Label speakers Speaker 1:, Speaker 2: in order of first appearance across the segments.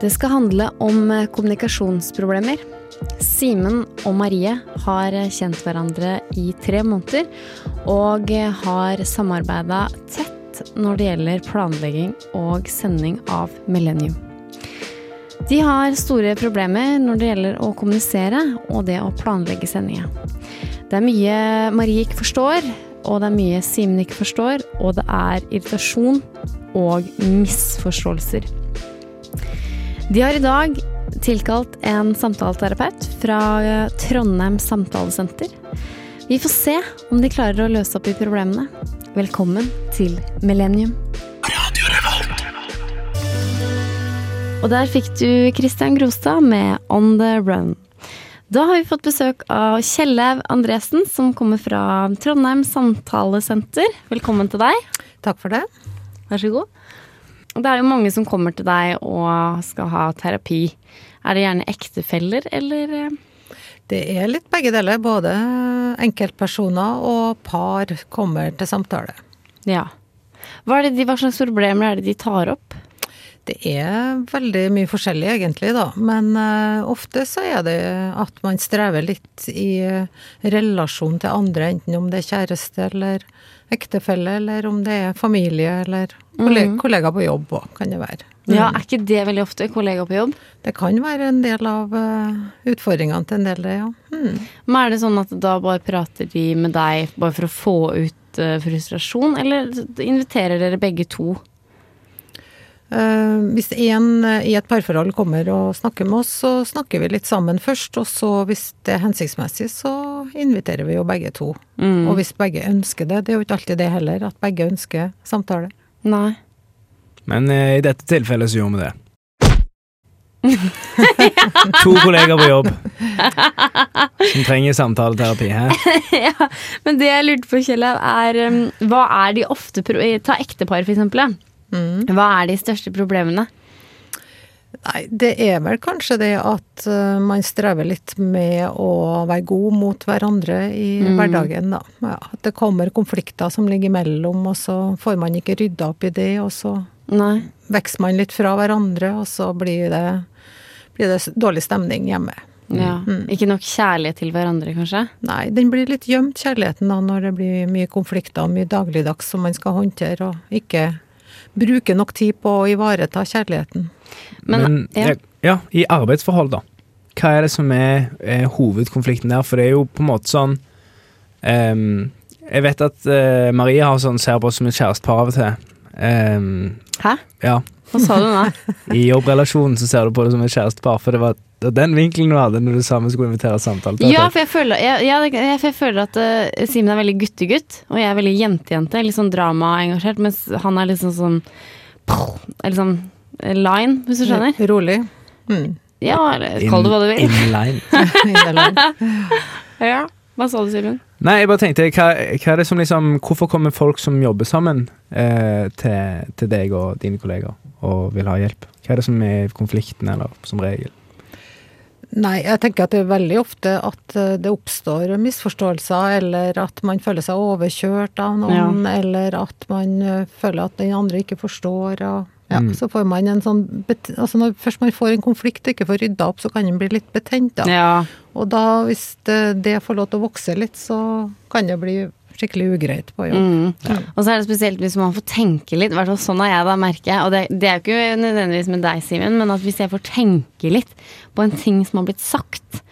Speaker 1: Det skal handle om eh, kommunikasjonsproblemer. Simen og Marie har eh, kjent hverandre i tre måneder, og eh, har samarbeida tett når det gjelder planlegging og sending av Millennium. De har store problemer når det gjelder å kommunisere og det å planlegge sendinga. Det er mye Marie ikke forstår, og det er mye Simen ikke forstår, og det er irritasjon og misforståelser. De har i dag tilkalt en samtaleterapeut fra Trondheim samtalesenter. Vi får se om de klarer å løse opp i problemene. Velkommen til Millennium. Og der fikk du Christian Grostad med On The Run. Da har vi fått besøk av Kjellaug Andresen, som kommer fra Trondheim samtalesenter. Velkommen til deg.
Speaker 2: Takk for det.
Speaker 1: Vær så god. Det er jo mange som kommer til deg og skal ha terapi. Er det gjerne ektefeller, eller? eh?
Speaker 2: Det er litt begge deler. Både enkeltpersoner og par kommer til samtale.
Speaker 1: Ja. Hva, er det de, hva slags problemer er det de tar opp?
Speaker 2: Det er veldig mye forskjellig egentlig, da. Men uh, ofte så er det at man strever litt i uh, relasjon til andre, enten om det er kjæreste eller ektefelle, eller om det er familie eller kollega,
Speaker 1: Mhm.
Speaker 2: kollega på jobb òg, kan det være.
Speaker 1: Ja, Er ikke det veldig ofte? Kollega på jobb?
Speaker 2: Det kan være en del av uh, utfordringene til en del, det, ja. Mm.
Speaker 1: Men er det sånn at da bare prater de med deg bare for å få ut eh, frustrasjon, eller inviterer dere begge to?
Speaker 2: Eh, hvis en eh, i et parforhold kommer og snakker med oss, så snakker vi litt sammen først. Og så, hvis det er hensiktsmessig, så inviterer vi jo begge to.
Speaker 1: Mm.
Speaker 2: Og hvis begge ønsker det. Det er jo ikke alltid det heller, at begge ønsker samtale.
Speaker 1: Nei.
Speaker 3: Men eh, i dette tilfellet så gjorde vi det. to kolleger på jobb som trenger samtaleterapi.
Speaker 1: Ja, men det jeg lurte på, Kjell, er um, hva er de ofte pro Ta ektepar, for eksempel. ja.
Speaker 2: Mm.
Speaker 1: Hva er de største problemene?
Speaker 2: Nei, det er vel kanskje det at eh, man strever litt med å være god mot hverandre i
Speaker 1: Mm.
Speaker 2: hverdagen, da. Ja, at det kommer konflikter som ligger imellom, og så får man ikke rydda opp i det, og så
Speaker 1: Nei.
Speaker 2: vokser man litt fra hverandre, og så blir det, blir det dårlig stemning hjemme.
Speaker 1: Ja.
Speaker 2: Mm.
Speaker 1: Ikke nok kjærlighet til hverandre, kanskje?
Speaker 2: Nei, den blir litt gjemt, kjærligheten, da, når det blir mye konflikter og mye dagligdags som man skal håndtere, og ikke bruke nok tid på å ivareta kjærligheten.
Speaker 1: Men,
Speaker 3: Men
Speaker 1: ja.
Speaker 3: ja. ja, i arbeidsforhold, da. Hva er det som er, er hovedkonflikten der? For det er jo på en måte sånn um, Jeg vet at uh, Marie har sånn, ser på oss som et kjærestepar av og til. Um,
Speaker 1: Hæ?
Speaker 3: ja.
Speaker 1: Hva sa du nå?
Speaker 3: I jobbrelasjonen så ser du på det som et kjærestepar, for det var, det var den vinkelen du hadde når du sa vi skulle invitere samtale.
Speaker 1: Ja, for jeg føler, jeg, jeg, jeg føler at uh, Simen er veldig guttegutt, og jeg er veldig jentejente. Litt sånn dramaengasjert, mens han er litt sånn Eller eh, line, hvis du skjønner.
Speaker 2: Rolig. Mm.
Speaker 1: Ja, eller kall det hva du vil.
Speaker 3: Inline.
Speaker 2: Inderland.
Speaker 1: Ja. Hva sa du, Simen?
Speaker 3: Nei, jeg bare tenkte, hva, hva er det som liksom Hvorfor kommer folk som jobber sammen eh, til, til deg og dine kolleger og vil ha hjelp? Hva er det som er konflikten, eller som regel?
Speaker 2: Nei, jeg tenker at det er veldig ofte at eh, det oppstår misforståelser, eller at man føler seg overkjørt av noen, eller at man eh, føler at den andre ikke forstår. Og, ja,
Speaker 3: Mm.
Speaker 2: Så får man en sånn altså Når først man får en konflikt og ikke får rydda opp, så kan den bli litt betent. da.
Speaker 1: Ja.
Speaker 2: Og da, hvis det, det får lov til å vokse litt, så kan det bli skikkelig ugreit på jobb.
Speaker 1: Mm. Og så er det spesielt hvis man får tenke litt. I sånn har jeg da, merker jeg. Og det, det er jo ikke nødvendigvis med deg, Simen, men at hvis jeg får tenke litt på en ting som har blitt sagt,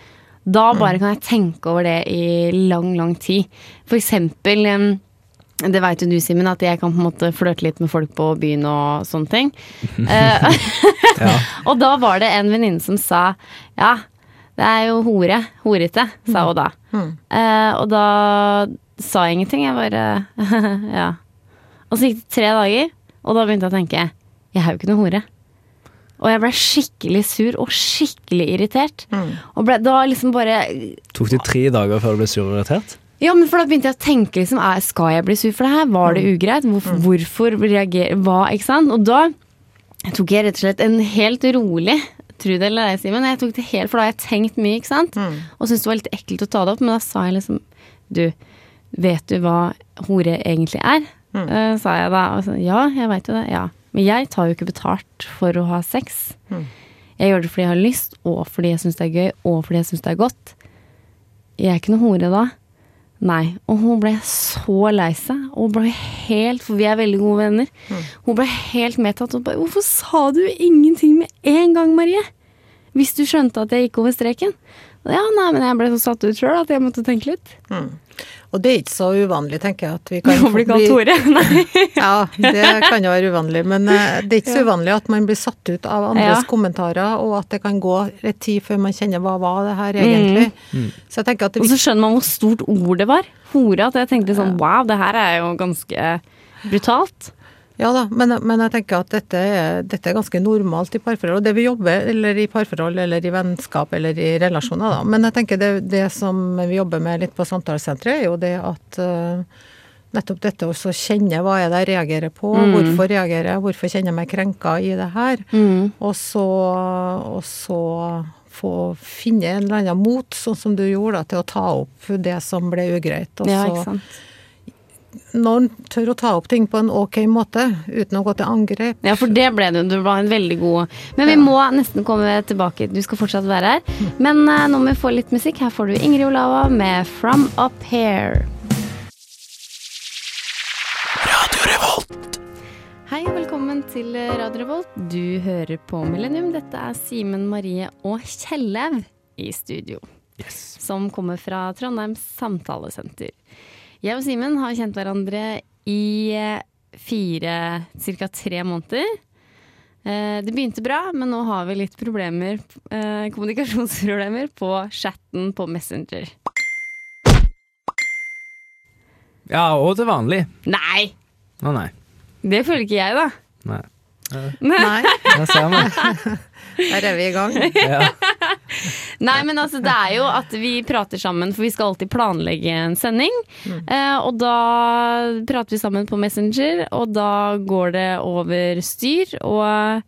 Speaker 1: da bare kan jeg tenke over det i lang, lang tid. For eksempel det veit jo du, Simen, at jeg kan på en måte flørte litt med folk på byen og sånne ting. Eh,
Speaker 3: Ja.
Speaker 1: og da var det en venninne som sa ja, det er jo hore. Horete, sa hun da.
Speaker 2: Mm.
Speaker 1: Uh, og da sa ingenting. Jeg bare ja. Og så gikk det tre dager, og da begynte jeg å tenke jeg er jo ikke noe hore. Og jeg ble skikkelig sur og skikkelig irritert.
Speaker 2: Mm.
Speaker 1: Og ble, da liksom bare
Speaker 3: Tok det tre dager før du ble sur og irritert?
Speaker 1: Ja, men for da begynte jeg å tenke liksom, er, Skal jeg bli sur for det her? Var det ugreit? Hvorfor, hvorfor reagere Hva? Ikke sant? Og da tok jeg rett og slett en helt rolig Tro det eller ei, Simen. Jeg tok det helt, for da har jeg tenkt mye, ikke sant?
Speaker 2: Mm.
Speaker 1: Og syntes det var litt ekkelt å ta det opp, men da sa jeg liksom Du, vet du hva hore egentlig er?
Speaker 2: Mm.
Speaker 1: Uh, sa jeg da. Og så, ja, jeg veit jo det. Ja. Men jeg tar jo ikke betalt for å ha sex.
Speaker 2: Mm.
Speaker 1: Jeg gjør det fordi jeg har lyst, og fordi jeg syns det er gøy, og fordi jeg syns det er godt. Jeg er ikke noe hore da. Nei. Og hun ble så lei seg, og ble helt For vi er veldig gode venner. Hun ble helt medtatt og bare 'Hvorfor sa du ingenting med en gang, Marie?' Hvis du skjønte at jeg gikk over streken. Ja, nei, men jeg ble så satt ut sjøl at jeg måtte tenke litt.
Speaker 2: Mm. Og det er ikke så uvanlig, tenker jeg, at vi kan
Speaker 1: Å bli kalt hore. Nei.
Speaker 2: Ja, det kan jo være uvanlig, men eh, det er ikke så uvanlig at man blir satt ut av andres
Speaker 1: Ja.
Speaker 2: kommentarer, og at det kan gå litt tid før man kjenner hva var det her egentlig. Så jeg tenker at det
Speaker 1: Og så skjønner man hvor stort ord det var. Hore. At jeg tenkte sånn wow, det her er jo ganske brutalt.
Speaker 2: Ja da, men, men jeg tenker at dette dette er ganske normalt i parforhold. Og det vi jobber, eller i parforhold, eller i vennskap, eller i relasjoner, da. Men jeg tenker det, det som vi jobber med litt på samtalesenteret, er jo det at uh, nettopp dette å kjenne hva er det jeg reagerer på, hvorfor reagerer jeg, hvorfor kjenner jeg meg krenka i det her. Og så, og så få finne en eller annen mot, sånn som du gjorde, da, til å ta opp det som ble ugreit. Og
Speaker 1: Ja,
Speaker 2: så
Speaker 1: sant.
Speaker 2: Når en tør å ta opp ting på en ok måte, uten å gå til angrep.
Speaker 1: Ja, for det ble du. Du var en veldig god Men vi må nesten komme tilbake. Du skal fortsatt være her. Men uh, nå må vi få litt musikk. Her får du Ingrid Olava med 'From Up Here'. Hei og velkommen til Radio Revolt. Du hører på Millennium. Dette er Simen Marie og Kjellev i studio.
Speaker 3: Yes.
Speaker 1: Som kommer fra Trondheims samtalesenter. Jeg og Simen har kjent hverandre i eh, fire, ca. tre måneder. Eh, Det begynte bra, men nå har vi litt problemer, eh, kommunikasjonsproblemer på chatten på Messenger.
Speaker 3: Ja, og til vanlig.
Speaker 1: Nei!
Speaker 3: Å nei.
Speaker 1: Det føler ikke jeg, da.
Speaker 3: nei.
Speaker 2: Nei,
Speaker 3: Der ser vi.
Speaker 2: der er vi i gang.
Speaker 3: Ja.
Speaker 1: Nei, men altså, det er jo at vi prater sammen, for vi skal alltid planlegge en sending. Eh, og da prater vi sammen på Messenger, og da går det over styr, og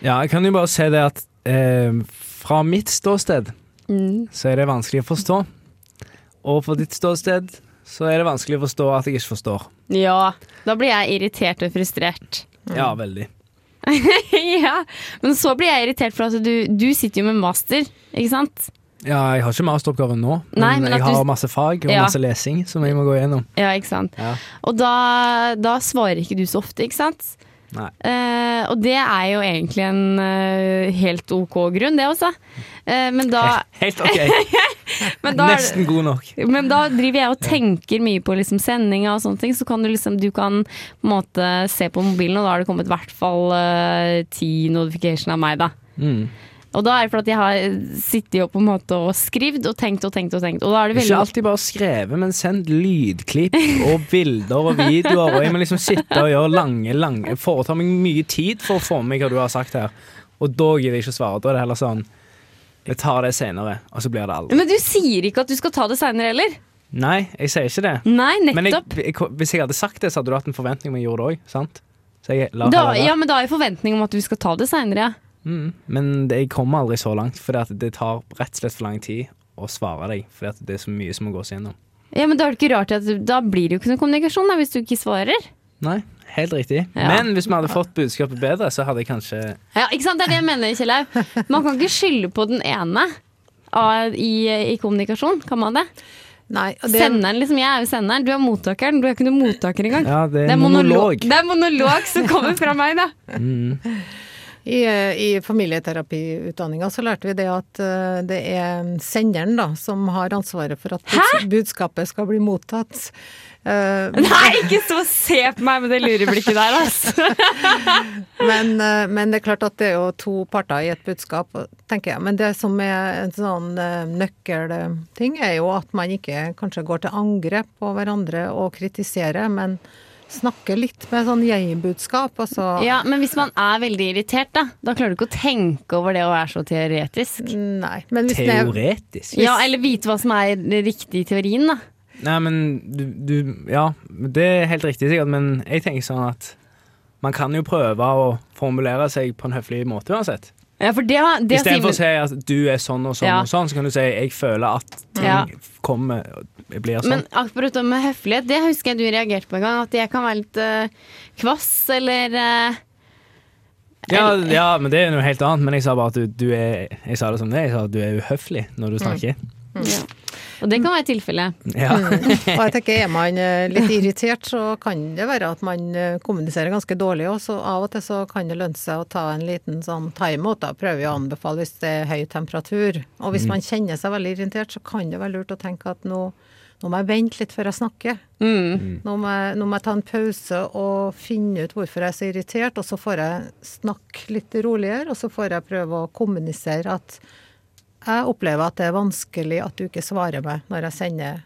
Speaker 3: ja, jeg kan jo bare si det at eh, fra mitt ståsted
Speaker 1: mm,
Speaker 3: så er det vanskelig å forstå. Og fra ditt ståsted så er det vanskelig å forstå at jeg ikke forstår.
Speaker 1: Ja, da blir jeg irritert og frustrert.
Speaker 3: Ja, veldig.
Speaker 1: ja, men så blir jeg irritert for at du, du sitter jo med master, ikke sant?
Speaker 3: Ja, jeg har ikke masteroppgave nå, men,
Speaker 1: Nei, men jeg
Speaker 3: jeg
Speaker 1: du-
Speaker 3: har masse fag og
Speaker 1: Ja.
Speaker 3: masse lesing som jeg må gå gjennom.
Speaker 1: Ja, ikke sant?
Speaker 3: Ja.
Speaker 1: Og da, da svarer ikke du så ofte, ikke sant? Eh, og det er jo egentlig en eh, helt ok grunn, det også. Eh, men da,
Speaker 3: Helt ok.
Speaker 1: men da
Speaker 3: Nesten god nok.
Speaker 1: Men da driver jeg og tenker mye på liksom sendinga og sånne ting, så kan du liksom Du kan på en måte se på mobilen, og da har det kommet i hvert fall eh, ti notification av meg, da.
Speaker 3: Mm.
Speaker 1: Og da er det fordi jeg har sittet og på en måte og skrevet og tenkt og tenkt og tenkt. Og det
Speaker 3: Ikke alltid bare skrevet, men send lydklipp og bilder og videoer. Og jeg må liksom sitte og gjøre lange, lange Foreta meg mye tid for å få med meg hva du har sagt her. Og da gidder jeg ikke å svare. Da er det heller sånn Jeg tar det senere, og så blir det aldri.
Speaker 1: Men du sier ikke at du skal ta det seinere heller?
Speaker 3: Nei, jeg sier ikke det.
Speaker 1: Nei,
Speaker 3: Men jeg,
Speaker 1: nettopp.
Speaker 3: jeg, hvis jeg hadde sagt det, så hadde du hatt en forventning om jeg gjorde det òg. Sant? Så jeg lar
Speaker 1: Da, ja, men da har jeg forventning om at du skal ta det seinere, ja.
Speaker 3: Mm, men jeg kommer aldri så langt, for det tar rett og slett for lang tid å svare deg. For det er så mye som må gås gjennom.
Speaker 1: Ja, men da er det ikke rart at Da blir det jo ikke noe kommunikasjon da, hvis du ikke svarer.
Speaker 3: Nei, helt riktig.
Speaker 1: Ja.
Speaker 3: Men hvis vi hadde fått budskapet bedre, så hadde jeg kanskje
Speaker 1: Ja, ikke sant? Det er det jeg mener, Kjellaug. Man kan ikke skylde på den ene i, i kommunikasjon. Kan man det?
Speaker 2: Nei, og det,
Speaker 1: Senderen, liksom. Jeg er jo senderen. Du er mottakeren. Du er ikke noen mottaker engang.
Speaker 3: Ja, det er,
Speaker 1: Det er monolog.
Speaker 3: monolog.
Speaker 1: Det er monolog som kommer fra meg, da.
Speaker 3: Mm.
Speaker 2: I, I familieterapiutdanninga så lærte vi det at eh, det er senderen da, som har ansvaret for at Hæ? budskapet skal bli mottatt. Uh,
Speaker 1: Nei, ikke så se på meg med det lureblikket der, altså.
Speaker 2: men, uh, men det er klart at det er jo to parter i et budskap, tenker jeg. Men det som er en sånn uh, nøkkelting, er jo at man ikke kanskje går til angrep på hverandre og kritiserer, men snakker litt med sånn jeg-budskap. Altså,
Speaker 1: Ja, men hvis man er veldig irritert, da, da klarer du ikke å tenke over det å være så teoretisk.
Speaker 2: Nei, men hvis
Speaker 3: Teoretisk.
Speaker 1: Ja, eller vite hva som er riktig i teorien, da.
Speaker 3: Nei, men du, du Ja, det er helt riktig sikkert, men jeg tenker sånn at man kan jo prøve å formulere seg på en høflig måte uansett.
Speaker 1: Ja, for det, har- det
Speaker 3: Istedenfor å si at du er sånn og sånn
Speaker 1: Ja.
Speaker 3: og sånn, så kan du si jeg føler at ting
Speaker 1: Ja.
Speaker 3: kommer blir sånn.
Speaker 1: Men akkurat det med høflighet, det husker jeg du reagerte på en gang. At jeg kan være litt uh, kvass eller uh,
Speaker 3: Ja, ja, men det er noe helt annet. Men jeg sa bare at du, du er Jeg sa det som det, jeg sa at du er uhøflig når du snakker.
Speaker 1: Ja. Og det kan være tilfellet.
Speaker 3: Ja.
Speaker 2: Og jeg tenker, er man eh, litt irritert, så kan det være at man kommuniserer ganske dårlig òg, så av og til så kan det lønne seg å ta en liten sånn timeout, da prøver å anbefale hvis det er høy temperatur. Og hvis man kjenner seg veldig irritert, så kan det være lurt å tenke at nå, nå må jeg vente litt før jeg snakker.
Speaker 1: Mm.
Speaker 2: Nå må, jeg, nå må jeg ta en pause og finne ut hvorfor jeg er så irritert, og så får jeg snakke litt roligere, og så får jeg prøve å kommunisere at jeg opplever at det er vanskelig at du ikke svarer meg når jeg sender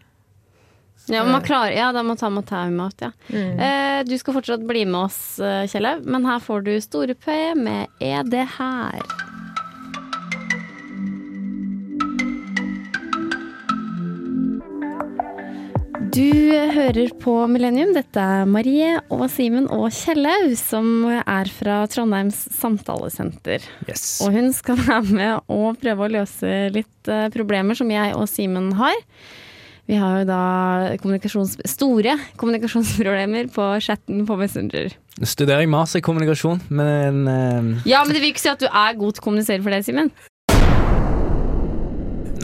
Speaker 1: Ja, man klarer, ja, da må ta med timeout, ja. Eh, du skal fortsatt bli med oss, Kjelle, Kjellaug, men her får du Store P med Er det her? Du hører på Millennium. Dette er Marie og Simen og Kjellaug, som er fra Trondheims samtalesenter.
Speaker 3: Yes.
Speaker 1: Og hun skal være med og prøve å løse litt eh, problemer som jeg og Simen har. Vi har jo da kommunikasjons store kommunikasjonsproblemer på chatten på Messenger.
Speaker 3: Studerer jeg master i kommunikasjon, men uh...
Speaker 1: Ja, men det vil ikke si at du er god til å kommunisere for det, Simen.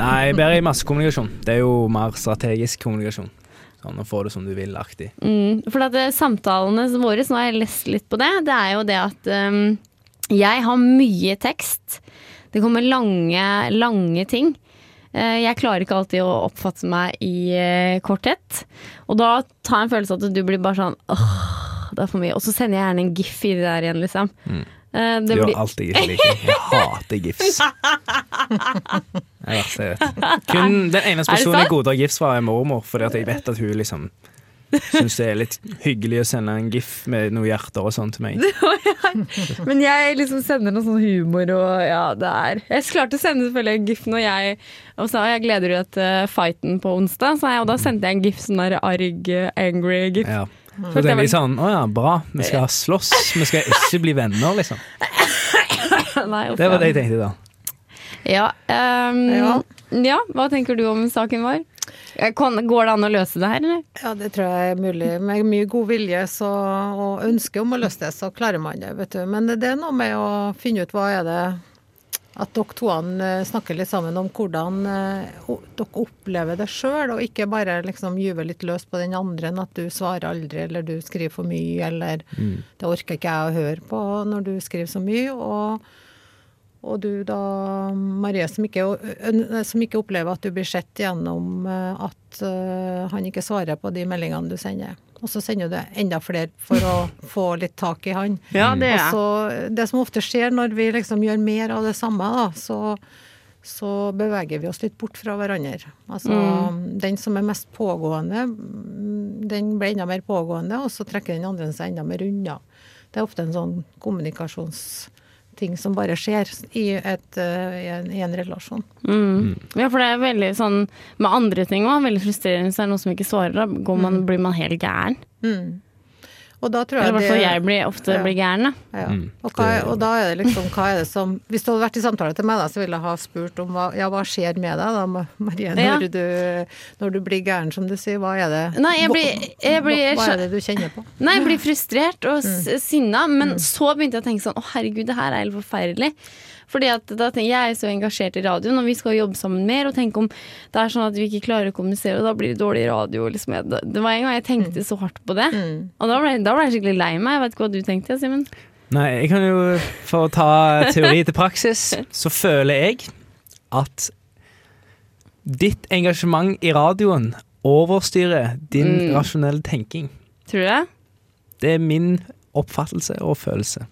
Speaker 3: Nei, bedre i massekommunikasjon. Det er jo mer strategisk kommunikasjon. Sånn og få det som du vil-aktig.
Speaker 1: Mm, for at eh, samtalene våre, nå har jeg lest litt på det, det er jo det at um, jeg har mye tekst. Det kommer lange, lange ting. Eh, jeg klarer ikke alltid å oppfatte meg i eh, korthet. Og da tar jeg en følelse av at du blir bare sånn åh, det er for mye. Og så sender jeg gjerne en gif i det der igjen, liksom.
Speaker 3: Mm.
Speaker 1: Eh,
Speaker 3: Du
Speaker 1: det
Speaker 3: gjør
Speaker 1: blir,
Speaker 3: alt jeg ikke liker. Jeg hater gifs. Jeg vet. Kun den eneste
Speaker 1: Er
Speaker 3: personen jeg godtar gifs fra, er mormor, fordi at jeg vet at hun liksom syns det er litt hyggelig å sende en gif med noen hjerter og sånn til meg.
Speaker 1: men jeg liksom sender noe sånn humor og ja, det er Jeg klarte å sende selvfølgelig en gif når jeg og sa jeg gleder meg til fighten på onsdag, så jeg, og da sendte jeg en gif, sånn der arg, angry gif.
Speaker 3: Ja.
Speaker 1: Så
Speaker 3: Så tenker jeg sånn Å ja, bra. Vi skal slåss. Vi skal ikke bli venner, liksom.
Speaker 1: Nei,
Speaker 3: Det var det jeg tenkte da.
Speaker 1: Ja, um,
Speaker 2: Ja.
Speaker 1: ja, hva tenker du om saken vår? Eh, Går det an å løse det her, eller?
Speaker 2: Ja, det tror jeg er mulig. Med mye god vilje så, og ønske om å løse det, så klarer man det, vet du. Men det er noe med å finne ut hva er det At dere to eh, snakker litt sammen om hvordan eh, dere opplever det sjøl, og ikke bare liksom gyver litt løs på den andre enn at du svarer aldri, eller du skriver for mye, eller det orker ikke jeg å høre på når du skriver så mye. og og du da, Marie, som ikke, som ikke opplever at du blir sett gjennom eh, at han ikke svarer på de meldingene du sender. Og så sender du enda flere for å få litt tak i han.
Speaker 1: Ja, det
Speaker 2: Og så, det som ofte skjer når vi liksom gjør mer av det samme, da, så, så beveger vi oss litt bort fra hverandre. Altså, Den som er mest pågående, mm, den blir enda mer pågående, og så trekker den andre seg enda mer unna. Det er ofte en sånn kommunikasjonsting som bare skjer i, et, eh, i, en, i en relasjon.
Speaker 1: Mm. Ja, for det er veldig sånn med andre ting òg, veldig frustrerende hvis det er noen som ikke svarer. Da går man, blir man helt gæren.
Speaker 2: Mm. Og da tror
Speaker 1: Eller i
Speaker 2: jeg
Speaker 1: hvert fall jeg blir ofte
Speaker 2: Ja.
Speaker 1: blir gæren, da.
Speaker 2: Ja.
Speaker 3: Mm.
Speaker 2: Og, hva, er- og da er det liksom, hva er det som Hvis du hadde vært i samtale til meg, da, så ville jeg ha spurt om hva, ja, hva skjer med deg da, Marie, når,
Speaker 1: Ja.
Speaker 2: du, når du blir gæren, som du sier. Hva er det
Speaker 1: Nei, jeg blir- jeg blir-
Speaker 2: hva, hva er det du kjenner på?
Speaker 1: Nei, jeg blir frustrert og
Speaker 2: Mm.
Speaker 1: sinna, men så begynte jeg å tenke sånn Å, herregud, det her er helt forferdelig. Fordi at da tenker jeg, er så engasjert i radioen, og vi skal jobbe sammen mer. Og tenke om det er sånn at vi ikke klarer å kommunisere, og da blir det dårlig radio. Liksom. Det det var en gang jeg tenkte så hardt på det.
Speaker 2: Mm.
Speaker 1: Og da ble, da ble jeg skikkelig lei meg. Jeg vet ikke hva du tenkte, Simen.
Speaker 3: Nei, jeg kan jo For å ta teori til praksis, så føler jeg at ditt engasjement i radioen overstyrer din
Speaker 1: Mm.
Speaker 3: rasjonelle tenking.
Speaker 1: Tror du det?
Speaker 3: Det er min oppfattelse og følelse.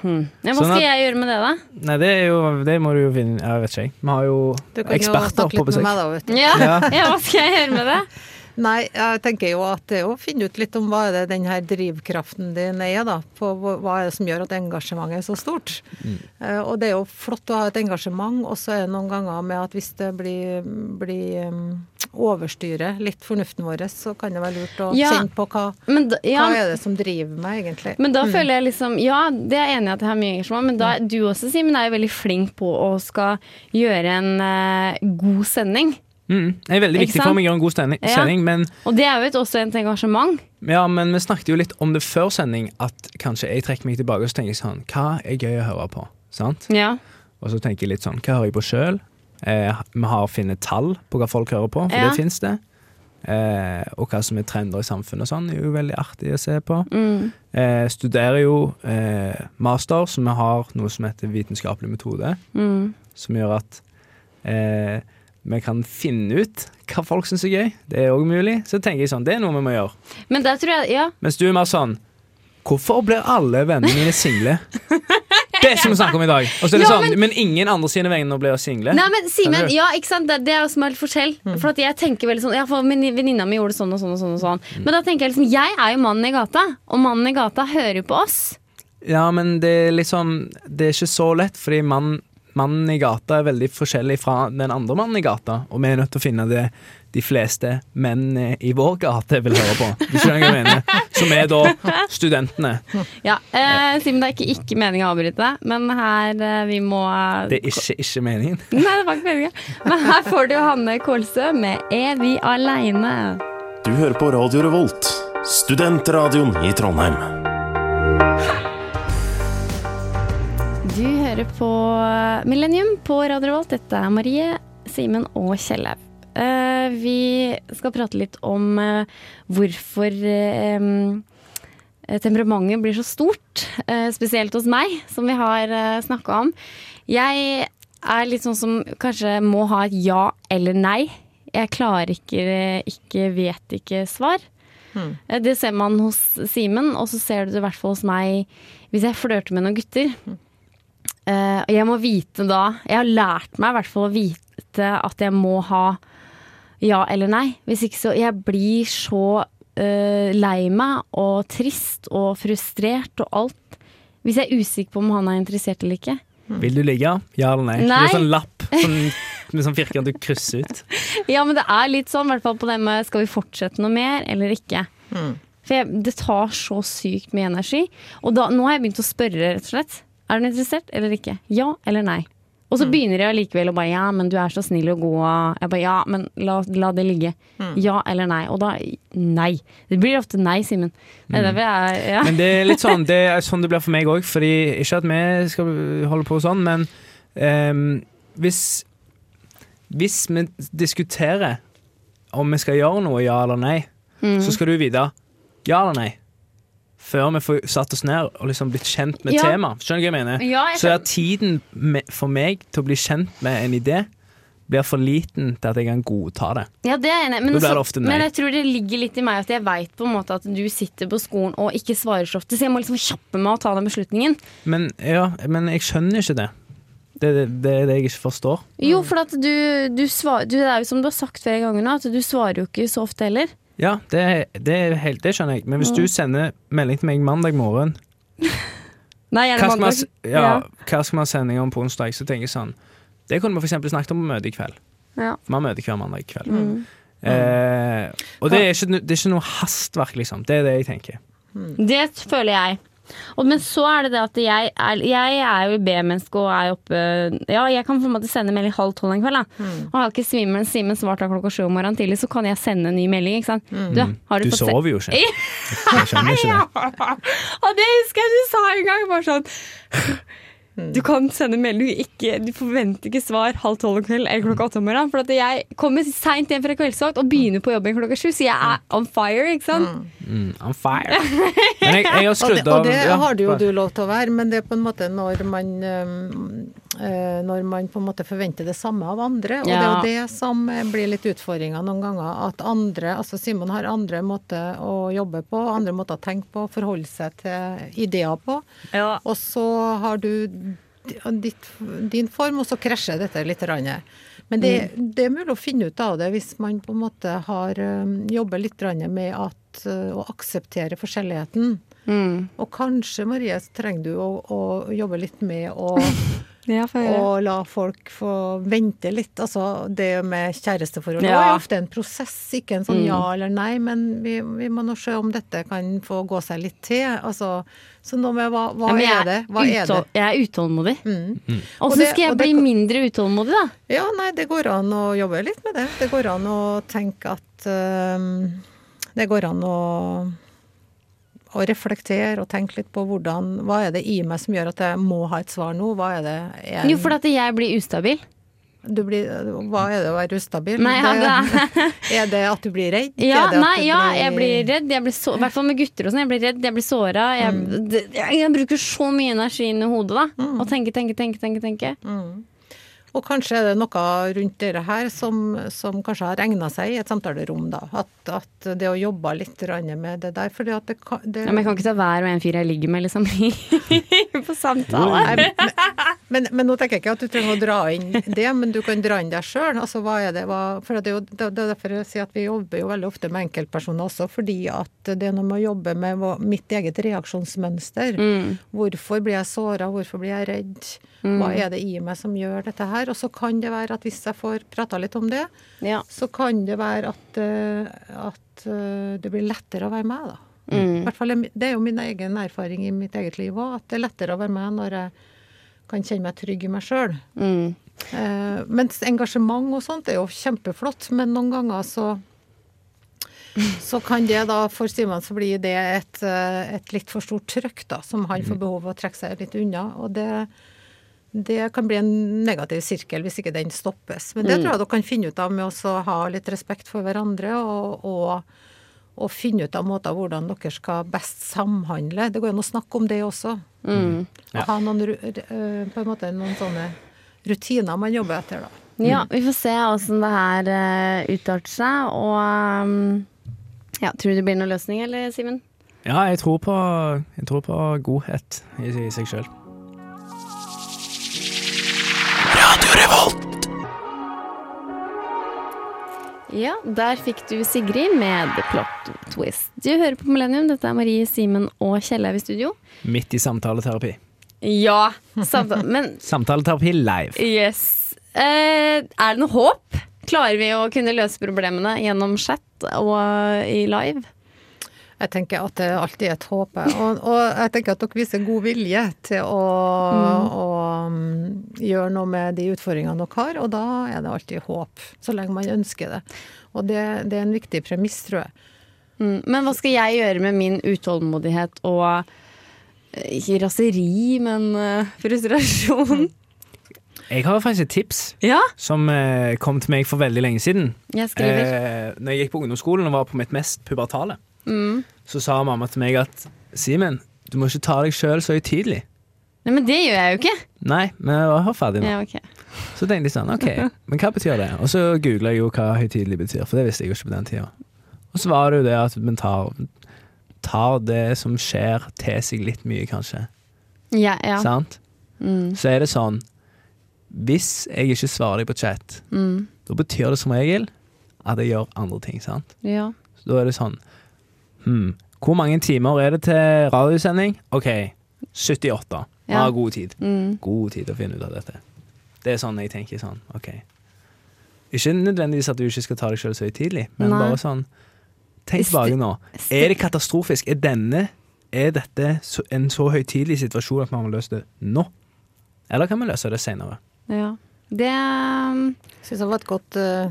Speaker 1: Hmm. Ja, hva
Speaker 3: Sånn
Speaker 1: skal
Speaker 3: at-
Speaker 1: jeg gjøre med det, da?
Speaker 3: Nei, det er jo Det må du jo finne Jeg vet ikke, jeg. Vi har jo
Speaker 2: Du kan jo
Speaker 3: eksperter
Speaker 2: snakke
Speaker 3: på
Speaker 2: litt med
Speaker 3: besøk.
Speaker 2: meg da, vet du.
Speaker 1: Ja,
Speaker 3: Ja.
Speaker 1: ja, hva skal jeg gjøre med det?
Speaker 2: Nei, jeg tenker jo at det er å finne ut litt om hva er det den her drivkraften din er, da. På hva- er det som gjør at engasjementet er så stort. Mm. og det er jo flott å ha et engasjement, og så er det noen ganger med at hvis det blir, blir um, overstyrer litt fornuften vår, så kan det være lurt å
Speaker 1: Ja.
Speaker 2: kjenne på hva,
Speaker 1: Men da, ja,
Speaker 2: hva er det som driver meg, egentlig.
Speaker 1: Men da føler jeg liksom Ja, det er jeg enig i at jeg har mye engasjement, men da er du også, Simen, er jo veldig flink på å skal gjøre en uh, god sending.
Speaker 3: Mm, det er veldig viktig for meg å gjøre en god sending,
Speaker 1: Ja.
Speaker 3: men,
Speaker 1: Og det er jo et, også et engasjement.
Speaker 3: ja, men vi snakket jo litt om det før sending, at kanskje jeg trekker meg tilbake og så tenker jeg sånn Hva er gøy å høre på? Sant?
Speaker 1: Ja.
Speaker 3: Og så tenker jeg litt sånn Hva hører jeg på sjøl? Eh, vi har funnet tall på hva folk hører på, for
Speaker 1: Ja.
Speaker 3: det fins det. Eh, og hva som er trender i samfunnet og sånn, er jo veldig artig å se på.
Speaker 1: Mm.
Speaker 3: Eh, studerer jo eh, master, så vi har noe som heter vitenskapelig metode.
Speaker 1: Mm.
Speaker 3: som gjør at eh, vi kan finne ut hva folk syns er gøy. Det er òg mulig. Så tenker jeg sånn, det er noe vi må gjøre.
Speaker 1: Men der tror jeg Ja.
Speaker 3: Mens du er mer sånn Hvorfor blir alle vennene mine single? Det skal vi snakke om i dag. Og så er det
Speaker 1: Ja,
Speaker 3: sånn, men, ingen andre sine venner blir single.
Speaker 1: Nei, men Simen, ja, ikke sant? Det, det er jo som er litt forskjell. For at jeg tenker veldig sånn Ja, for venninna mi gjorde sånn og sånn og sånn. og sånn Men da tenker jeg liksom Jeg er jo mannen i gata, og mannen i gata hører jo på oss.
Speaker 3: Ja, men det er liksom Det er ikke så lett, fordi mann, mannen i gata er veldig forskjellig fra den andre mannen i gata, og vi er nødt til å finne det de fleste menn i vår gate vil høre på. Du jeg mener? Som er da studentene.
Speaker 1: Ja, eh, Simen, det er ikke, ikke meningen å avbryte deg, men her eh, vi må
Speaker 3: Det er ikke, ikke meningen.
Speaker 1: Nei, det var ikke meningen. Men her får du Hanne Kålsø med 'Er vi aleine'?
Speaker 4: Du hører på Radio Revolt, studentradioen i Trondheim.
Speaker 1: Du hører på Millennium på Radio Revolt. Dette er Marie, Simen og Kjellaug. Eh, vi skal prate litt om eh, hvorfor eh, temperamentet blir så stort. spesielt hos meg, som vi har snakka om. Jeg er litt sånn som kanskje må ha et ja eller nei. Jeg klarer ikke, ikke vet ikke-svar. Eh, Det ser man hos Simen, og så ser du det i hvert fall hos meg hvis jeg flørter med noen gutter. Eh, og jeg må vite da Jeg har lært meg i hvert fall å vite at jeg må ha ja eller nei. Hvis ikke så Jeg blir så uh, lei meg og trist og frustrert og alt. Hvis jeg er usikker på om han er interessert eller ikke.
Speaker 3: Vil du ligge? Ja eller nei?
Speaker 1: Nei.
Speaker 3: Det er sånn lapp sånn, med sånn firkant du krysser ut.
Speaker 1: Ja, men det er litt sånn, i hvert fall på det med skal vi fortsette noe mer eller ikke. For jeg, det tar så sykt mye energi. Og da, nå har jeg begynt å spørre, rett og slett. Er du interessert eller ikke? Ja eller nei? Og så begynner jeg allikevel å bare ja, men du er så snill og god. Jeg bare ja, men la, la det ligge. Ja eller nei? Og da nei. Det blir ofte nei, Simen. Jeg ja.
Speaker 3: Men det er litt sånn det er sånn det blir for meg òg. Fordi ikke at vi skal holde på sånn, men um, hvis Hvis vi diskuterer om vi skal gjøre noe, ja eller nei,
Speaker 1: Mm.
Speaker 3: så skal du vite ja eller nei. Før vi får satt oss ned og liksom blitt kjent med
Speaker 1: Ja.
Speaker 3: temaet. Skjønner du hva jeg mener?
Speaker 1: Ja, jeg
Speaker 3: Så er tiden for meg til å bli kjent med en idé blir for liten til at jeg kan godta det.
Speaker 1: Ja, det er enig. Men, så- men jeg tror det ligger litt i meg at jeg veit på en måte at du sitter på skolen og ikke svarer så ofte, så jeg må liksom kjappe meg å ta den beslutningen.
Speaker 3: Men, ja, men jeg skjønner ikke det. Det er det, det, det jeg ikke forstår.
Speaker 1: Jo, for du, du svarer du, Det er jo som du har sagt flere ganger nå, at du svarer jo ikke så ofte heller.
Speaker 3: Ja, det, det, helt, det skjønner jeg. Men hvis du sender melding til meg mandag morgen
Speaker 1: Nei, gjerne
Speaker 3: hva
Speaker 1: mandag.
Speaker 3: Man, ja, hva skal man ha sending om på onsdag? Så tenker jeg sånn Det kunne vi eksempel snakket om på møtet i kveld.
Speaker 1: Ja.
Speaker 3: For vi har møte hver mandag kveld.
Speaker 1: Mm.
Speaker 3: Eh, og det er, ikke, det er ikke noe hastverk, liksom. Det er det jeg tenker.
Speaker 1: Det føler jeg. Og, men så er det det at jeg er, jeg er jo B-menneske og er oppe Ja, jeg kan på en måte sende melding halv tolv en kveld. Da. Og har ikke Simen Simen svart av klokka sju om morgenen tidlig, så kan jeg sende en ny melding. Ikke sant? Du, har du,
Speaker 3: Du
Speaker 1: fått
Speaker 3: sover jo ikke. Jeg skjønner ikke det.
Speaker 1: Og det husker jeg du sa en gang. Bare sånn Du kan sende melding, du, ikke, du forventer ikke svar halv tolv om kvelden eller klokka åtte om morgenen. For at jeg kommer seint hjem fra kveldsvakt og begynner på jobben klokka sju, så jeg er on fire. ikke sant?
Speaker 3: Mm, on fire. Men jeg, jeg har
Speaker 2: Og det, og det
Speaker 3: ja,
Speaker 2: har du jo du lov til å være, men det er på en måte når man øh, Når man på en måte forventer det samme av andre. Og det er jo det som eh, blir litt utfordringa noen ganger. At andre, altså Simon har andre måter å jobbe på, andre måter å tenke på, forholde seg til ideer på.
Speaker 1: Ja.
Speaker 2: Og så har du ditt, din form, og så krasjer dette litt. Randet. Men det, det er mulig å finne ut av det hvis man på en måte har øhm, jobber litt med at eh, å akseptere forskjelligheten.
Speaker 1: Mm.
Speaker 2: Og kanskje, Marie, så trenger du å, å jobbe litt med å
Speaker 1: Ja, for
Speaker 2: og la folk få vente litt. Altså, det med kjæresteforhold
Speaker 1: Ja.
Speaker 2: er ofte en prosess, ikke en sånn
Speaker 1: Mm.
Speaker 2: ja eller nei, men vi, vi må nå se om dette kan få gå seg litt til. Altså, så nå med hva, hva
Speaker 1: Ja,
Speaker 2: er det? Hva er det?
Speaker 1: Jeg er utålmodig.
Speaker 2: Mm. Og
Speaker 1: Åssen skal jeg
Speaker 2: og det
Speaker 1: bli mindre utålmodig, da?
Speaker 2: Ja, nei, det går an å jobbe litt med det. Det går an å tenke at øhm, Det går an å, å reflektere og tenke litt på hvordan Hva er det i meg som gjør at jeg må ha et svar nå? Hva er det jeg,
Speaker 1: Jo, for at jeg blir ustabil.
Speaker 2: du blir, Hva er det å være ustabil?
Speaker 1: Nei, ja, det
Speaker 2: Er det at du blir redd?
Speaker 1: Ja, nei, ja, jeg blir redd. Jeg blir så, I hvert fall med gutter og sånn. Jeg blir redd, jeg blir såra. Jeg,
Speaker 2: Mm.
Speaker 1: jeg, bruker så mye energi inn i hodet, da. Og tenke, tenke, tenke, tenke. tenke.
Speaker 2: Mm. Og kanskje er det noe rundt dere her som, som kanskje har egna seg i et samtalerom, da. At, at det å jobbe litt med det der. Fordi at det, kan- det
Speaker 1: Ja, men jeg kan ikke ta hver og en fyr jeg ligger med, liksom, på samtale.
Speaker 2: Nei, men, men, men nå tenker jeg ikke at du trenger å dra inn det, men du kan dra inn deg sjøl. Altså, hva er det, hva, for det er jo det er derfor jeg sier at vi jobber jo veldig ofte med enkeltpersoner også, fordi at det er noe med å jobbe med mitt eget reaksjonsmønster.
Speaker 1: Mm.
Speaker 2: Hvorfor blir jeg såra, hvorfor blir jeg redd? Hva er det i meg som gjør dette her? Og så kan det være at hvis jeg får prata litt om det,
Speaker 1: Ja.
Speaker 2: så kan det være at, eh, at eh, det blir lettere å være med, da.
Speaker 1: Mm.
Speaker 2: I hvert fall, det er jo min egen erfaring i mitt eget liv òg, at det er lettere å være med når jeg kan kjenne meg trygg i meg sjøl.
Speaker 1: Mm.
Speaker 2: Eh, mens engasjement og sånt er jo kjempeflott, men noen ganger så så kan det da for Simon så blir det et, eh, et litt for stort trøkk, da, som han får behov for å trekke seg litt unna. Og det, det kan bli en negativ sirkel hvis ikke den stoppes. Men det tror jeg dere kan finne ut av med å ha litt respekt for hverandre, og, og, og finne ut av måter hvordan dere skal best samhandle. Det går an å snakke om det også.
Speaker 1: Mm.
Speaker 2: Ja. ha noen, eh, på en måte noen sånne rutiner man jobber etter, da.
Speaker 1: Ja, vi får se åssen det her uh, utarter seg, og um, ja, Tror du det blir noen løsning, eller, Simen?
Speaker 3: Ja, jeg tror på, jeg tror på godhet i, i seg sjøl.
Speaker 1: Ja, der fikk du Sigrid med The Plot Twist. Du hører på Millennium. Dette er Marie, Simen og Kjellaug i studio.
Speaker 3: Midt i samtaleterapi.
Speaker 1: Ja, samtale. Men
Speaker 3: Samtaleterapi live.
Speaker 1: yes. Eh, er det noe håp? Klarer vi å kunne løse problemene gjennom chat og i live?
Speaker 2: Jeg tenker at det alltid er et håp. Og, og jeg tenker at dere viser god vilje til å, å mm, gjøre noe med de utfordringene dere har, og da er det alltid håp. Så lenge man ønsker det. Og det, det er en viktig premiss, tror jeg.
Speaker 1: Mm. Men hva skal jeg gjøre med min utålmodighet og eh, ikke raseri, men eh, frustrasjon?
Speaker 3: Jeg har faktisk et tips
Speaker 1: Ja,
Speaker 3: som eh, kom til meg for veldig lenge siden.
Speaker 1: jeg skriver.
Speaker 3: Eh, når jeg gikk på ungdomsskolen og var på mitt mest pubertale,
Speaker 1: Mm.
Speaker 3: så sa mamma til meg at Simen, du må ikke ta deg sjøl så høytidelig.
Speaker 1: Nei, men det gjør jeg jo ikke.
Speaker 3: Nei, men jeg var ferdig nå.
Speaker 1: Ja, okay.
Speaker 3: Så tenkte jeg sånn, ok, men hva betyr det? Og så googla jeg jo hva høytidelig betyr, for det visste jeg jo ikke på den tida. Og så var det jo det at man tar, tar det som skjer, til seg litt mye, kanskje.
Speaker 1: Ja, ja.
Speaker 3: Sant?
Speaker 1: Mm.
Speaker 3: Så er det sånn Hvis jeg ikke svarer deg på chat,
Speaker 1: Mm.
Speaker 3: da betyr det som regel at jeg gjør andre ting, sant?
Speaker 1: Ja.
Speaker 3: Så da er det sånn hm, Hvor mange timer er det til radiosending? OK, 78. Vi
Speaker 1: Ja.
Speaker 3: har god tid.
Speaker 1: Mm.
Speaker 3: God tid til å finne ut av dette. Det er sånn jeg tenker sånn, OK. Ikke nødvendigvis at du ikke skal ta deg selv så høytidelig, men
Speaker 1: Nei.
Speaker 3: bare sånn Tenk tilbake nå. Er det katastrofisk? Er denne Er dette en så høytidelig situasjon at man må løse det nå? Eller kan vi løse det senere?
Speaker 1: ja. Det um,
Speaker 2: Syns jeg var et godt, uh,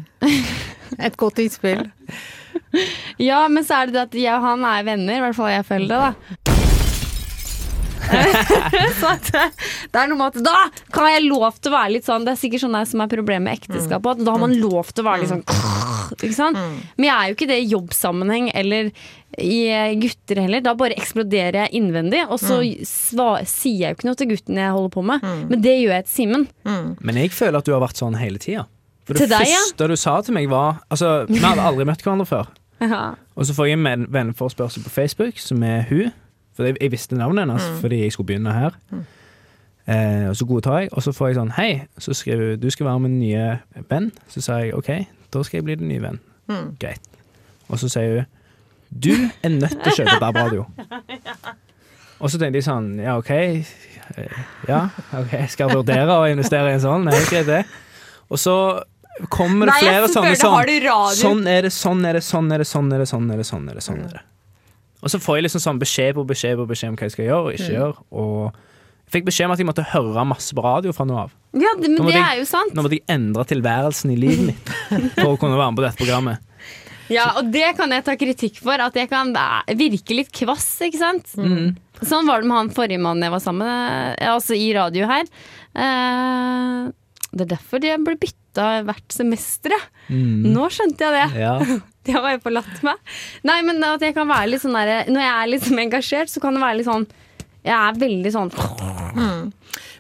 Speaker 2: et godt innspill.
Speaker 1: Ja, men så er det det at jeg og han er venner, i hvert fall jeg føler det, da. så at det, er noe med at da kan jeg lov til å være litt sånn Det er sikkert sånn det som er problemet med ekteskapet, at da har man lov til å være litt sånn Ikke sant? Men jeg er jo ikke det i jobbsammenheng eller i eh, gutter heller. Da bare eksploderer jeg innvendig, og så svar, sier jeg jo ikke noe til gutten jeg holder på med. Men det gjør jeg til Simen.
Speaker 3: Men jeg føler at du har vært sånn hele tida. For det
Speaker 1: deg, ja?
Speaker 3: første du sa til meg, var Altså, vi hadde aldri møtt hverandre før. Og så får jeg en venneforespørsel på Facebook, som er hun. For jeg, jeg visste navnet hennes fordi jeg skulle begynne her. Eh, og så godtar jeg, og så får jeg sånn Hei, så skriver hun du skal være min nye venn. Så sa jeg OK, da skal jeg bli din nye venn.
Speaker 2: Mm.
Speaker 3: Greit. Og så sier hun Du er nødt til å kjøpe DAB-radio. Og så tenkte jeg sånn, ja OK. eh, Ja, ok, skal jeg vurdere å investere i en sånn? Nei, greit det. Og så kommer det flere sånne sånn? Sånn er det, sånn er det, sånn er det, sånn er det, sånn er det, sånn er det. sånn er det. Og så får jeg liksom sånn beskjed på beskjed på beskjed om hva jeg skal gjøre og ikke gjøre. Og jeg fikk beskjed om at jeg måtte høre masse på radio fra nå av.
Speaker 1: Ja, det, men det
Speaker 3: jeg,
Speaker 1: er jo sant.
Speaker 3: Nå måtte jeg endre tilværelsen i livet mitt for å kunne være med på dette programmet.
Speaker 1: Ja, og det kan jeg ta kritikk for. At jeg kan virke litt kvass, ikke sant. Sånn var det med han forrige mannen jeg var sammen med, altså i radio her. Eh, det er derfor jeg ble bytta hvert semester, mm. Nå skjønte jeg det.
Speaker 3: Ja.
Speaker 1: det har jeg forlatt meg. Nei, men at jeg kan være litt sånn der Når jeg er liksom engasjert, så kan det være litt sånn Jeg er veldig sånn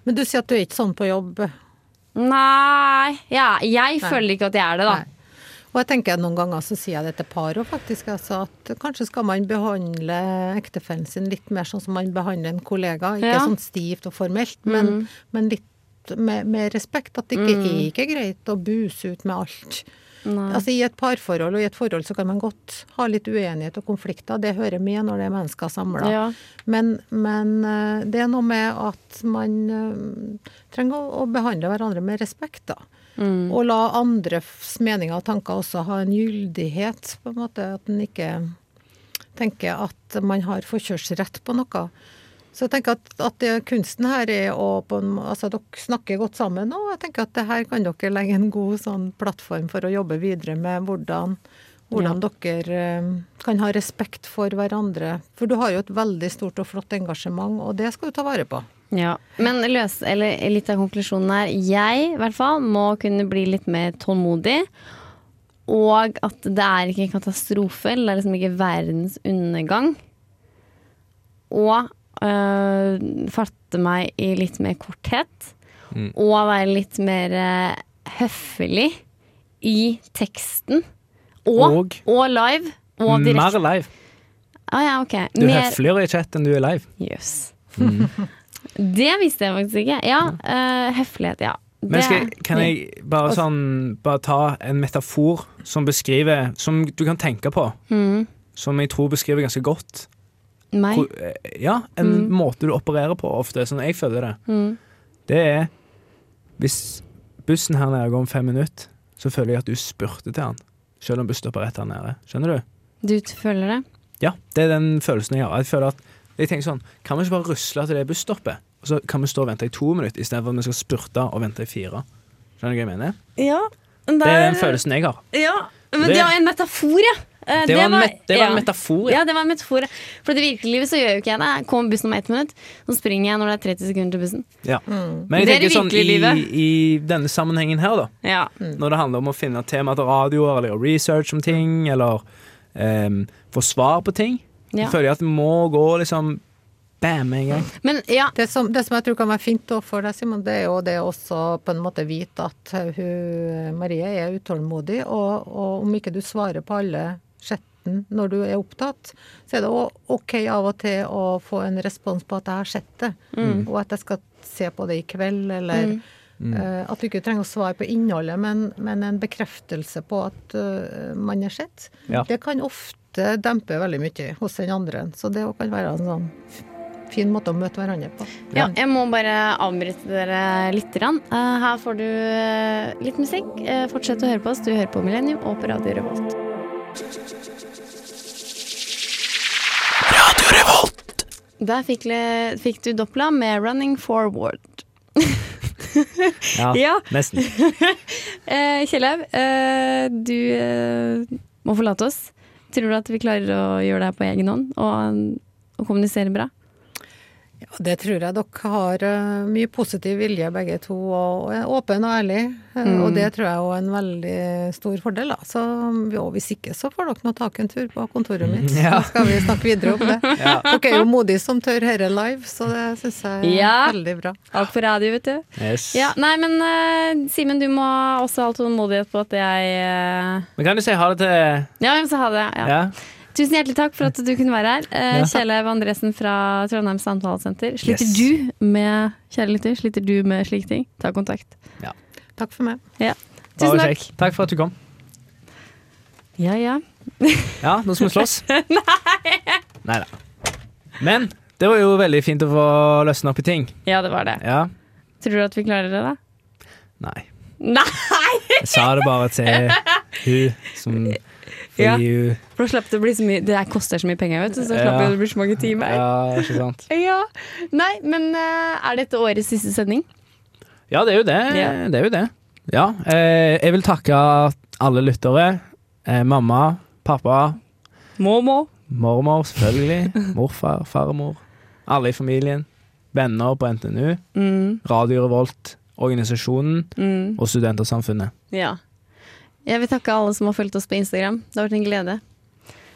Speaker 2: Men du sier at du er ikke sånn på jobb.
Speaker 1: Nei. Ja, jeg føler ikke at jeg er det, da.
Speaker 2: Nei. Og jeg tenker Noen ganger så sier jeg det til par òg, faktisk. Altså at kanskje skal man behandle ektefellen sin litt mer sånn som man behandler en kollega. Ikke
Speaker 1: Ja.
Speaker 2: sånn stivt og formelt, men, men litt med, med respekt. At det ikke er ikke greit å buse ut med alt.
Speaker 1: Nei.
Speaker 2: Altså I et parforhold og i et forhold så kan man godt ha litt uenighet og konflikter. Det hører med når det er mennesker samla.
Speaker 1: Ja.
Speaker 2: Men, men eh, det er noe med at man eh, trenger å, å behandle hverandre med respekt, da.
Speaker 1: Mm.
Speaker 2: Og la andres meninger og tanker også ha en gyldighet, på en måte. At en ikke tenker at man har forkjørsrett på noe. Så jeg tenker at, at kunsten her er å Altså dere snakker godt sammen, og jeg tenker at det her kan dere legge en god sånn plattform for å jobbe videre med hvordan, hvordan dere eh, kan ha respekt for hverandre. For du har jo et veldig stort og flott engasjement, og det skal du ta vare på.
Speaker 1: Ja, Men løs, eller litt av konklusjonen er jeg i hvert fall må kunne bli litt mer tålmodig. Og at det er ikke en katastrofe, eller det er liksom ikke verdens undergang. Og øh, fatte meg i litt mer korthet.
Speaker 3: Mm.
Speaker 1: Og være litt mer uh, høflig i teksten. Og,
Speaker 3: Og?
Speaker 1: og live. Og direkte.
Speaker 3: Mer live.
Speaker 1: Ah, ja, okay.
Speaker 3: Du er
Speaker 1: Mer-
Speaker 3: høfligere i chat enn du er live.
Speaker 1: Jøss. det visste jeg faktisk ikke. Ja, uh, høflighet, ja.
Speaker 3: Men skal, kan jeg bare sånn Bare ta en metafor som beskriver Som du kan tenke på.
Speaker 1: Mm.
Speaker 3: Som jeg tror beskriver ganske godt
Speaker 1: Meg?
Speaker 3: eh, Ja, en måte du opererer på ofte, sånn jeg føler det.
Speaker 1: Mm.
Speaker 3: Det er Hvis bussen her nede går om fem minutter, så føler jeg at du spurte til han. Selv om bussen stopper rett her nede. Skjønner du?
Speaker 1: Du føler det?
Speaker 3: Ja, det er den følelsen jeg har. Jeg føler at jeg tenker sånn Kan vi ikke bare rusle til det busstoppet? Og så kan vi stå og vente i to minutter istedenfor at vi skal spurte og vente i fire. Skjønner du hva jeg mener?
Speaker 1: Ja.
Speaker 3: Det er den følelsen jeg har.
Speaker 1: Ja, men
Speaker 3: Det-
Speaker 1: det var en metafor, ja. Eh,
Speaker 3: Det var en, met det var en
Speaker 1: ja.
Speaker 3: metafor.
Speaker 1: Ja, det var en metafor. For i det livet så gjør jo ikke jeg det. Kommer bussen om ett minutt, så springer jeg når det er 30 sekunder til bussen.
Speaker 3: Ja.
Speaker 2: Mm.
Speaker 3: Men jeg
Speaker 1: Det er det
Speaker 3: tenker sånn i, i denne sammenhengen her, da.
Speaker 1: Ja.
Speaker 3: Når det handler om å finne tema til radioer, eller gjøre research om ting, eller um, få svar på ting,
Speaker 1: Ja.
Speaker 3: så føler jeg at det må gå liksom bam en gang.
Speaker 1: Men ja,
Speaker 2: Det som, det som jeg tror kan være fint for deg, Simon, det er jo det også på en måte vite at hun, Marie er utålmodig, og, og om ikke du svarer på alle chatten når du er opptatt, så er det òg ok av og til å få en respons på at jeg har sett det, og at jeg skal se på det i kveld, eller eh, at du ikke trenger å svare på innholdet, men, men en bekreftelse på at uh, man er sett.
Speaker 3: Ja.
Speaker 2: Det kan ofte dempe veldig mye hos den andre, så det kan være en sånn fin måte å møte hverandre på.
Speaker 1: ja, jeg må bare avbryte dere litt. grann. Eh, her får du litt musikk. Fortsett å høre på oss. Du hører på Millennium og på Radio Revolt. Der fikk, le- fikk du Doppla med 'Running Forward'.
Speaker 3: Ja,
Speaker 1: Ja.
Speaker 3: nesten.
Speaker 1: Eh, Kjellaug, eh, du eh, må forlate oss. Tror du at vi klarer å gjøre det her på egen hånd og, og kommunisere bra?
Speaker 2: Ja, det tror jeg dere har eh, mye positiv vilje begge to, og er åpen og ærlig. Mm. Og det tror jeg er en veldig stor fordel. Da. Så jo, hvis ikke så får dere nå ta en tur på kontoret mitt.
Speaker 3: Ja.
Speaker 2: Så skal vi snakke videre om det.
Speaker 3: Ja.
Speaker 2: Dere er jo modige som tør herre live, så det syns jeg er
Speaker 1: Ja.
Speaker 2: veldig bra.
Speaker 1: Alt på radio, vet du.
Speaker 3: Yes.
Speaker 1: Ja, nei, men uh, Simen, du må også ha tålmodighet på at jeg uh...
Speaker 3: Men kan du si ha det til
Speaker 1: Ja, jeg må så ha det. Ja.
Speaker 3: Ja?
Speaker 1: Tusen hjertelig takk for at du kunne være her. Eh,
Speaker 3: Ja.
Speaker 1: Kjell-Eiv Andresen fra Trondheim samtalesenter. Sliter
Speaker 3: Yes.
Speaker 1: du med kjære lytter, sliter du med slike ting? Ta kontakt.
Speaker 2: Takk for meg.
Speaker 1: Ja. Tusen takk.
Speaker 3: kjekk. Takk for at du kom.
Speaker 1: Ja, ja.
Speaker 3: Ja, nå skal vi slåss. Nei da. Men det var jo veldig fint å få løsne opp i ting.
Speaker 1: Ja, det var det.
Speaker 3: Ja.
Speaker 1: Tror du at vi klarer det, da?
Speaker 3: Nei.
Speaker 1: Nei!
Speaker 3: Jeg sa det bare til hun som Fordi
Speaker 1: Ja.
Speaker 3: you.
Speaker 1: For da slapp det å bli så mye Det koster så mye penger, vet du, så slapp
Speaker 3: Ja.
Speaker 1: det å bli så mange timer.
Speaker 3: Ja, ikke sant.
Speaker 1: Ja. Nei, men eh, er dette årets siste sending?
Speaker 3: Ja, det er jo det.
Speaker 1: Ja.
Speaker 3: Det er jo det. Ja. Eh, jeg vil takke alle lyttere. Eh, mamma, pappa,
Speaker 1: Mormor.
Speaker 3: mormor, selvfølgelig. Morfar, farmor. Alle i familien. Venner på NTNU.
Speaker 1: Mm,
Speaker 3: Radio Revolt, organisasjonen
Speaker 1: mm,
Speaker 3: og Studentersamfunnet.
Speaker 1: ja. Jeg vil takke alle som har fulgt oss på Instagram. Det har vært en glede.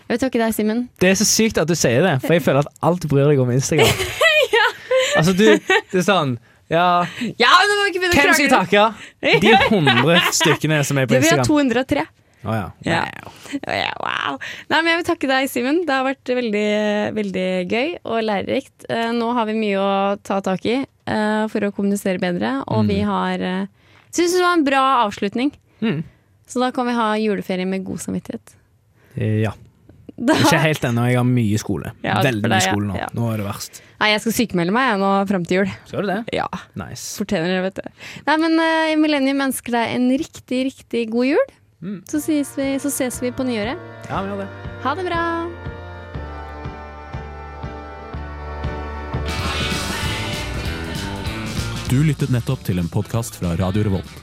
Speaker 1: Jeg vil takke deg, Simen.
Speaker 3: Det er så sykt at du sier det, for jeg føler at alt bryr deg om Instagram. Altså, du Det er sånn Ja,
Speaker 1: Ja,
Speaker 3: hvem skal jeg takke? De hundre stykkene som er på
Speaker 1: Instagram. vi har
Speaker 3: Instagram.
Speaker 1: 203.
Speaker 3: Oh, ja.
Speaker 1: Ja. Ja, wow. Nei, men jeg vil takke deg, Simen. Det har vært veldig, veldig gøy og lærerikt. Eh, nå har vi mye å ta tak i eh, for å kommunisere bedre, og vi har uh, Syns det var en bra avslutning.
Speaker 3: Mm.
Speaker 1: Så da kan vi ha juleferie med god samvittighet.
Speaker 3: Ja.
Speaker 1: Da,
Speaker 3: Ikke helt ennå, jeg har mye skole.
Speaker 1: Ja,
Speaker 3: Veldig mye skole nå.
Speaker 1: Ja.
Speaker 3: Nå er det verst.
Speaker 1: Nei, jeg skal sykemelde meg nå fram til jul.
Speaker 3: Skal du det?
Speaker 1: Ja,
Speaker 3: Nice.
Speaker 1: fortjener det, vet du. Nei, men uh, Millennium ønsker deg en riktig, riktig god jul.
Speaker 3: Mm.
Speaker 1: Så, ses vi, så ses vi på nyåret.
Speaker 3: Ja, vi gjør det.
Speaker 1: Ha det bra!
Speaker 5: Du lyttet nettopp til en podkast fra Radio Revolt.